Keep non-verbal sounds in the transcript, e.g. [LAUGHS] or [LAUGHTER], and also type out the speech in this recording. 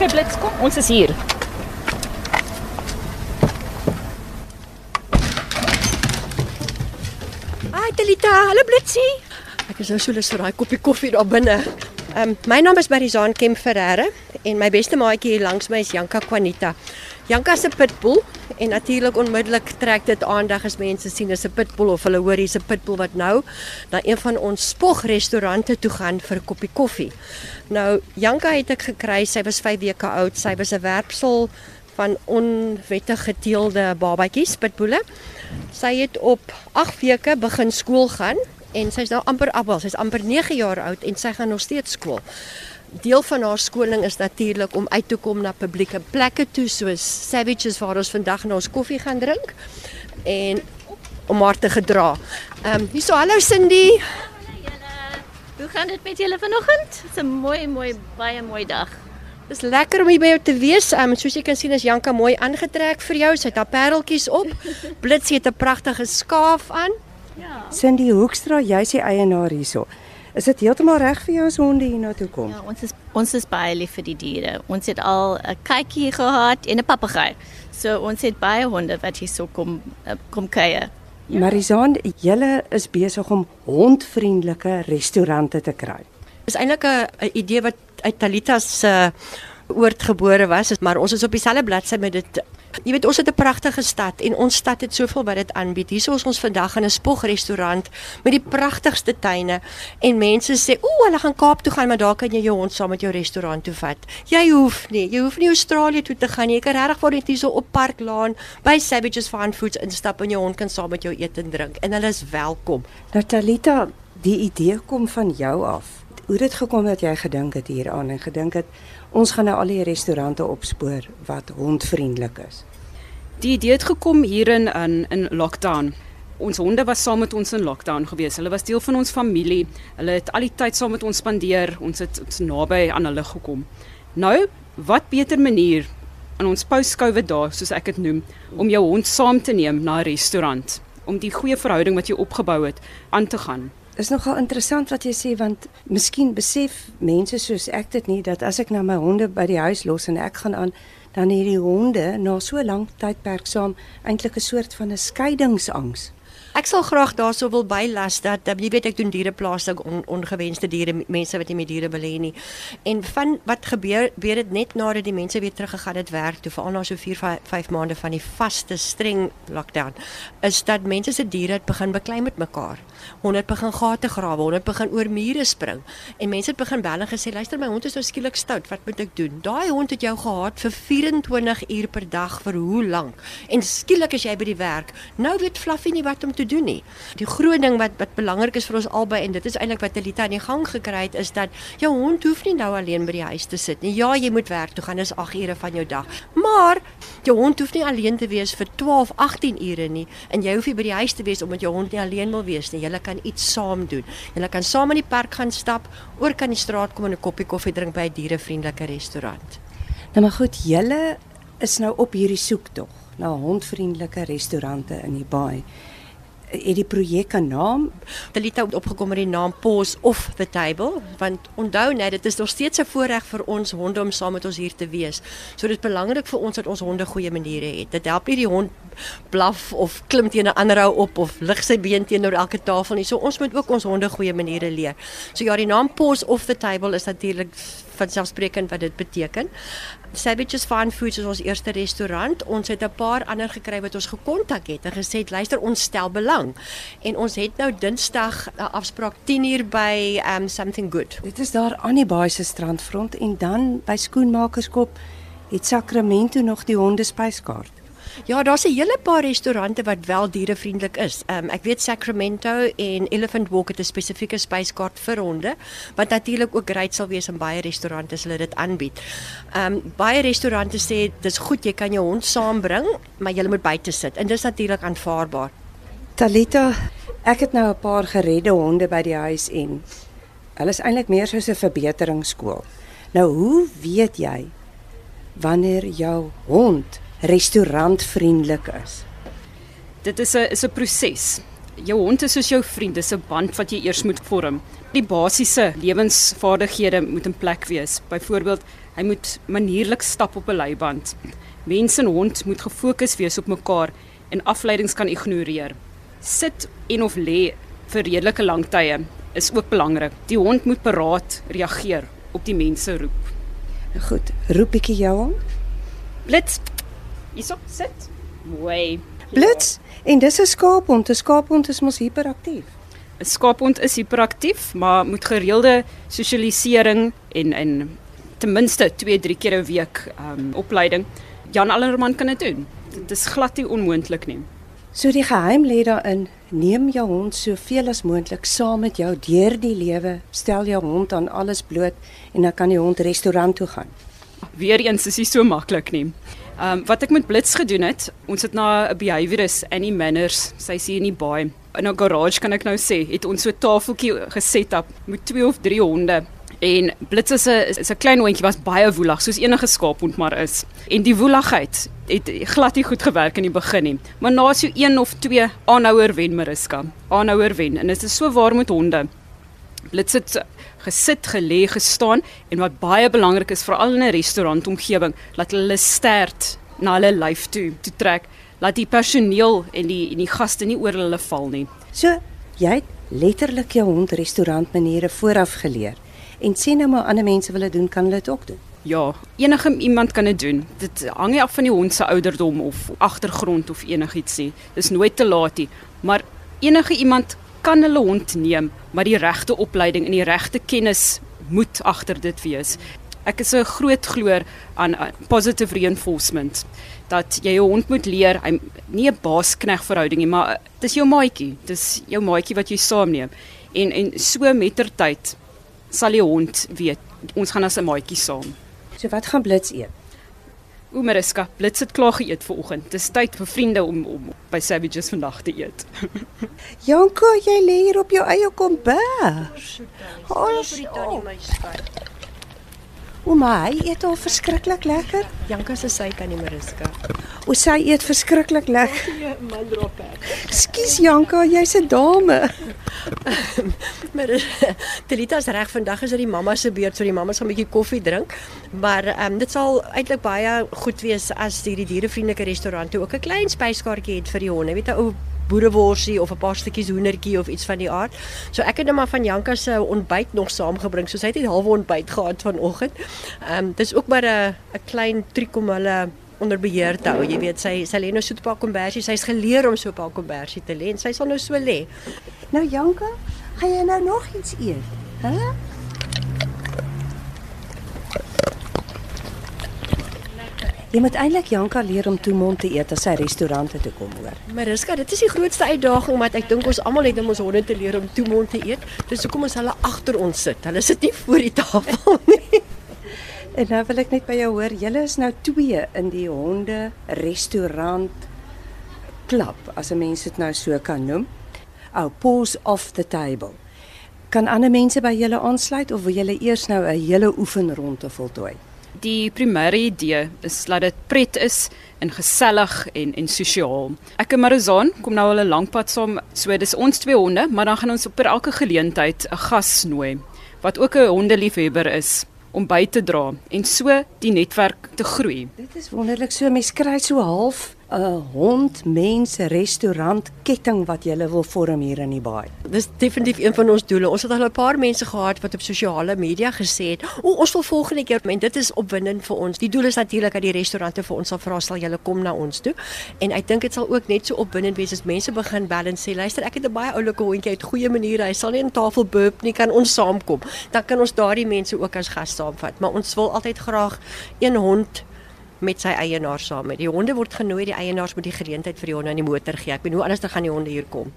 Okay, Blitz, kom. Ons is hier. Hi Talita, hallo Blitsie. Ek is nou so lus vir daai koppie koffie daar binne. Ehm um, my naam is Marizaan Kemp Ferreira en my beste maatjie hier langs my is Janka Quanita. Janka se pitbull en natuurlik onmiddellik trek dit aandag as mense sien dis 'n pitbull of hulle hoor hier's 'n pitbull wat nou na een van ons spogrestaurante toe gaan vir 'n koppie koffie. Nou Janka het ek gekry, sy was 5 weke oud, sy was 'n werpsel van onwettig geteelde babatjies pitbulle. Sy het op 8 weke begin skool gaan en sy's nou amper appel, sy's amper 9 jaar oud en sy gaan nog steeds skool. Deel van haar skoling is natuurlik om uit te kom na publieke plekke toe soos Savages waar ons vandag na ons koffie gaan drink en om haar te gedra. Ehm um, hierso hallo Cindy. Hoe gaan dit met julle vanoggend? Dit's 'n mooi mooi baie mooi dag. Dis lekker om hier by jou te wees. Ehm um, soos jy kan sien is Janka mooi aangetrek vir jou. Sy het haar pareltjies op. [LAUGHS] Blitsie het 'n pragtige skaaf aan. Ja. Cindy Hoekstra, jy's die eienaar hierso. Is dit heeltemal reg vir jou as honde hiernatoe kom? Ja, ons is ons is baie lief vir die diere. Ons het al 'n kykie gehad en 'n papegaai. So ons het baie honde wat hier so kom eh, kom kuier. Ja. Marizaan, julle is besig om hondvriendelike restaurante te kry. Dis eintlik 'n idee wat uit Talita se uh, oord gebore was, maar ons is op dieselfde bladsy met dit. Jy weet ons het 'n pragtige stad en ons stad het soveel wat dit aanbied. Hier is ons vandag in 'n spogrestaurant met die pragtigste tuine en mense sê, "Ooh, hulle gaan Kaap toe gaan, maar daar kan jy jou hond saam met jou restaurant toe vat." Jy hoef nie, jy hoef nie Australië toe te gaan nie. Jy kan regtig vir net hier so op Parklaan by Savages Fun Foods instap en jou hond kan saam met jou eet en drink en hulle is welkom. Natalita, die idee kom van jou af. Hoe het dit gekom dat jy gedink het hieraan en gedink het ons gaan nou al die restaurante opspoor wat hondvriendelik is. Die idee het gekom hier in in, in lockdown. Ons honde was saam met ons in lockdown gewees. Hulle was deel van ons familie. Hulle het al die tyd saam met ons spandeer. Ons het ons naby aan hulle gekom. Nou, wat beter manier in ons post-COVID dae, soos ek dit noem, om jou hond saam te neem na 'n restaurant om die goeie verhouding wat jy opgebou het aan te gaan is nogal interessant wat jy sê want miskien besef mense soos ek dit nie dat as ek nou my honde by die huis los en ek gaan aan dan hierdie honde na so lank tydperk saam eintlik 'n soort van 'n skeidingsangs. Ek sal graag daarso wil bylas dat jy weet ek doen diereplaasing on, ongewenste diere mense wat nie met diere wil hê nie. En van wat gebeur weet dit net nadat die mense weer teruggegaan het werk toe veral na so 4 5 maande van die vaste streng lockdown is dat mense se diere het begin beklei met mekaar. Honde begin gate grawe, honde begin oor mure spring en mense het begin bel en gesê luister my hond is nou skielik stout, wat moet ek doen? Daai hond het jou gehaat vir 24 uur per dag vir hoe lank? En skielik as jy by die werk, nou weet Fluffy nie wat om te doen nie. Die groot ding wat wat belangrik is vir ons albei en dit is eintlik wat Elita aan die gang gekry het is dat jou hond hoef nie nou alleen by die huis te sit nie. Ja, jy moet werk toe gaan, dis 8 ure van jou dag. Maar jou hond hoef nie alleen te wees vir 12, 18 ure nie en jy hoef nie by die huis te wees omdat jou hond nie alleen wil wees nie. Julle kan iets saam doen. Julle kan saam in die park gaan stap, oor kan die straat kom en 'n koppie koffie drink by 'n dierevriendelike restaurant. Nou maar goed, julle is nou op hierdie soektog na hondvriendelike restaurante in die baai het die projek 'n naam. Delita het opgekom met die naam Pause of the Table want onthou net dit is nog steeds 'n voorreg vir ons honde om saam met ons hier te wees. So dit is belangrik vir ons dat ons honde goeie maniere het. Dit help nie die hond blaf of klim teen 'n ander ou op of lig sy been teenoor elke tafel nie. So ons moet ook ons honde goeie maniere leer. So ja, die naam Pause of the Table is natuurlik vanselfsprekend wat dit beteken. Savages Fine Foods is ons eerste restaurant. Ons het 'n paar ander gekry wat ons gekontak het en gesê luister ons stel belang. En ons het nou Dinsdag 'n afspraak 10uur by um something good. Dit is daar aan die Baai se strandfront en dan by Skoenmakerskop het Sacramento nog die hondespyskaart. Ja, daar's 'n hele paar restaurante wat wel dierevriendelik is. Ehm um, ek weet Sacramento en Elephant Walk het 'n spesifieke spyskaart vir honde wat natuurlik ook great sal wees in baie restaurante as hulle dit aanbied. Ehm um, baie restaurante sê dis goed jy kan jou hond saambring, maar jy moet buite sit en dis natuurlik aanvaarbaar. Talita, ek het nou 'n paar geredde honde by die huis en hulle is eintlik meer soos 'n verbeteringsskool. Nou hoe weet jy wanneer jou hond restaurantvriendelik is. Dit is 'n is 'n proses. jou hond is soos jou vriend, dis 'n band wat jy eers moet vorm. Die basiese lewensvaardighede moet in plek wees. Byvoorbeeld, hy moet manierlik stap op 'n leiband. Mens en hond moet gefokus wees op mekaar en afleidings kan ignoreer. Sit en of lê vir redelike lang tye is ook belangrik. Die hond moet paraat reageer op die mense roep. Goed, roep bietjie jou hond. Blits. Hierso, sit. Mooi. Blits. En dis 'n skaaphond. 'n Skaaphond is mos hiperaktief. 'n Skaaphond is hiperaktief, maar moet gereelde sosialisering en en ten minste 2-3 keer 'n week um opleiding. Jan Allerman kan dit doen. Dit is glad nie onmoontlik nie. So die geheim lê daarin, neem jou hond soveel as moontlik saam met jou deur die lewe. Stel jou hond aan alles bloot en dan kan die hond restaurant toe gaan. Weereens is dit so maklik nie. Ehm um, wat ek met Blits gedoen het, ons het na 'n behaviorist Annie Manners, sy sien in die baai. In 'n garage kan ek nou sê, het ons so 'n tafeltjie geset op met twee of drie honde. En Blits is 'n is 'n klein hondjie was baie woelig soos enige skaaphond maar is. En die woeligheid het glad nie goed gewerk in die begin nie. Maar na so een of twee aanhouer wen Mariska. Aanhouer wen en dit is so waar met honde. Blits het gesit, gelê, gestaan en wat baie belangrik is veral in 'n restaurantomgewing, laat hulle stert na hulle lyf toe, toe trek, laat die personeel en die en die gaste nie oor hulle val nie. So, jy het letterlik jou hond restaurantmaniere vooraf geleer. En sien nou maar ander mense wil dit doen, kan hulle dit ook doen. Ja, enige iemand kan dit doen. Dit hang nie af van die hond se ouderdom of agtergrond of enigiets nie. Dis nooit te laat nie, maar enige iemand kan hulle hond neem, maar die regte opleiding en die regte kennis moet agter dit wees. Ek is 'n groot gloor aan positive reinforcement dat jy jou hond moet leer hy nie 'n baaskneg verhouding nie, maar dis jou maatjie. Dis jou maatjie wat jy saamneem. En en so mettertyd sal die hond weet ons gaan as 'n maatjie saam. So wat gaan Blits eet? O, Mariska, Blits het klaar geëet vir oggend. Dis tyd vir vriende om om by Savages vandag te eet. [LAUGHS] Janko, jy lê hier op jou eie kombers. Ons vir die tannie my skat. Ouma, hy eet al verskriklik lekker. Janka se sy tannie Mariska. O, sy eet verskriklik lekker. Ja, man drop. Skus Janka, jy's 'n dame. [LAUGHS] Maar Telita's reg vandag is dit die mamma se beurt, so die mamma gaan 'n bietjie koffie drink. Maar ehm um, dit sal eintlik baie goed wees as die, die dierevriendelike restaurant ook 'n klein spyskaartjie het vir die honde. Weet jy, ou boereworsie of 'n paar stukkies hoendertjie of iets van die aard. So ek het net maar van Janka se ontbyt nog saamgebring. So sy het net halwe ontbyt gehad vanoggend. Ehm um, dis ook maar 'n 'n klein triek om hulle onder beheer te hou. Jy weet sy sy lê nou so 'n paar kombersie. Sy's geleer om so 'n paar kombersie te lê en sy sal nou so lê. Nou Janka, gaan jy nou nog iets eet? Hæ? Jy moet eintlik Janka leer om toe mond te eet as hy restaurante toe kom hoor. Mariska, dit is die grootste uitdaging wat ek dink ons almal het om ons honde te leer om toe mond te eet. Dis hoekom ons hulle agter ons sit. Hulle sit nie voor die tafel [LAUGHS] nie. En nou wil ek net by jou hoor, julle is nou twee in die honde restaurant klub, as 'n mens dit nou so kan noem. Oh, pause off the table. Kan ander mense by julle aansluit of wil julle eers nou 'n hele oefenronde voltooi? Die primêre idee is dat dit pret is en gesellig en en sosiaal. Ek en Marizaan kom nou al 'n lank pad saam. So dis ons twee honde, maar dan gaan ons op elke geleentheid 'n gas nooi wat ook 'n hondeliefhebber is om by te dra en so die netwerk te groei. Dit is wonderlik so mens kry so half 'n hond mense restaurant ketting wat jy wil vorm hier in die baai. Dis definitief een van ons doele. Ons het al 'n paar mense gehad wat op sosiale media gesê het, "O, ons wil volgende keer." En dit is opwindend vir ons. Die doel is natuurlik dat die restaurante vir ons sal vra sal julle kom na ons toe. En ek dink dit sal ook net so opwindend wees as mense begin bel en sê, "Luister, ek het 'n baie oulike hondjie uit goeie maniere. Hy sal nie aan tafel burp nie, kan ons saamkom." Dan kan ons daardie mense ook as gas saamvat. Maar ons wil altyd graag een hond met sy eienaar saam. Die honde word genooi, die eienaars moet die geleentheid vir die honde in die motor gee. Ek bedoel hoe anders dan gaan die honde hier kom.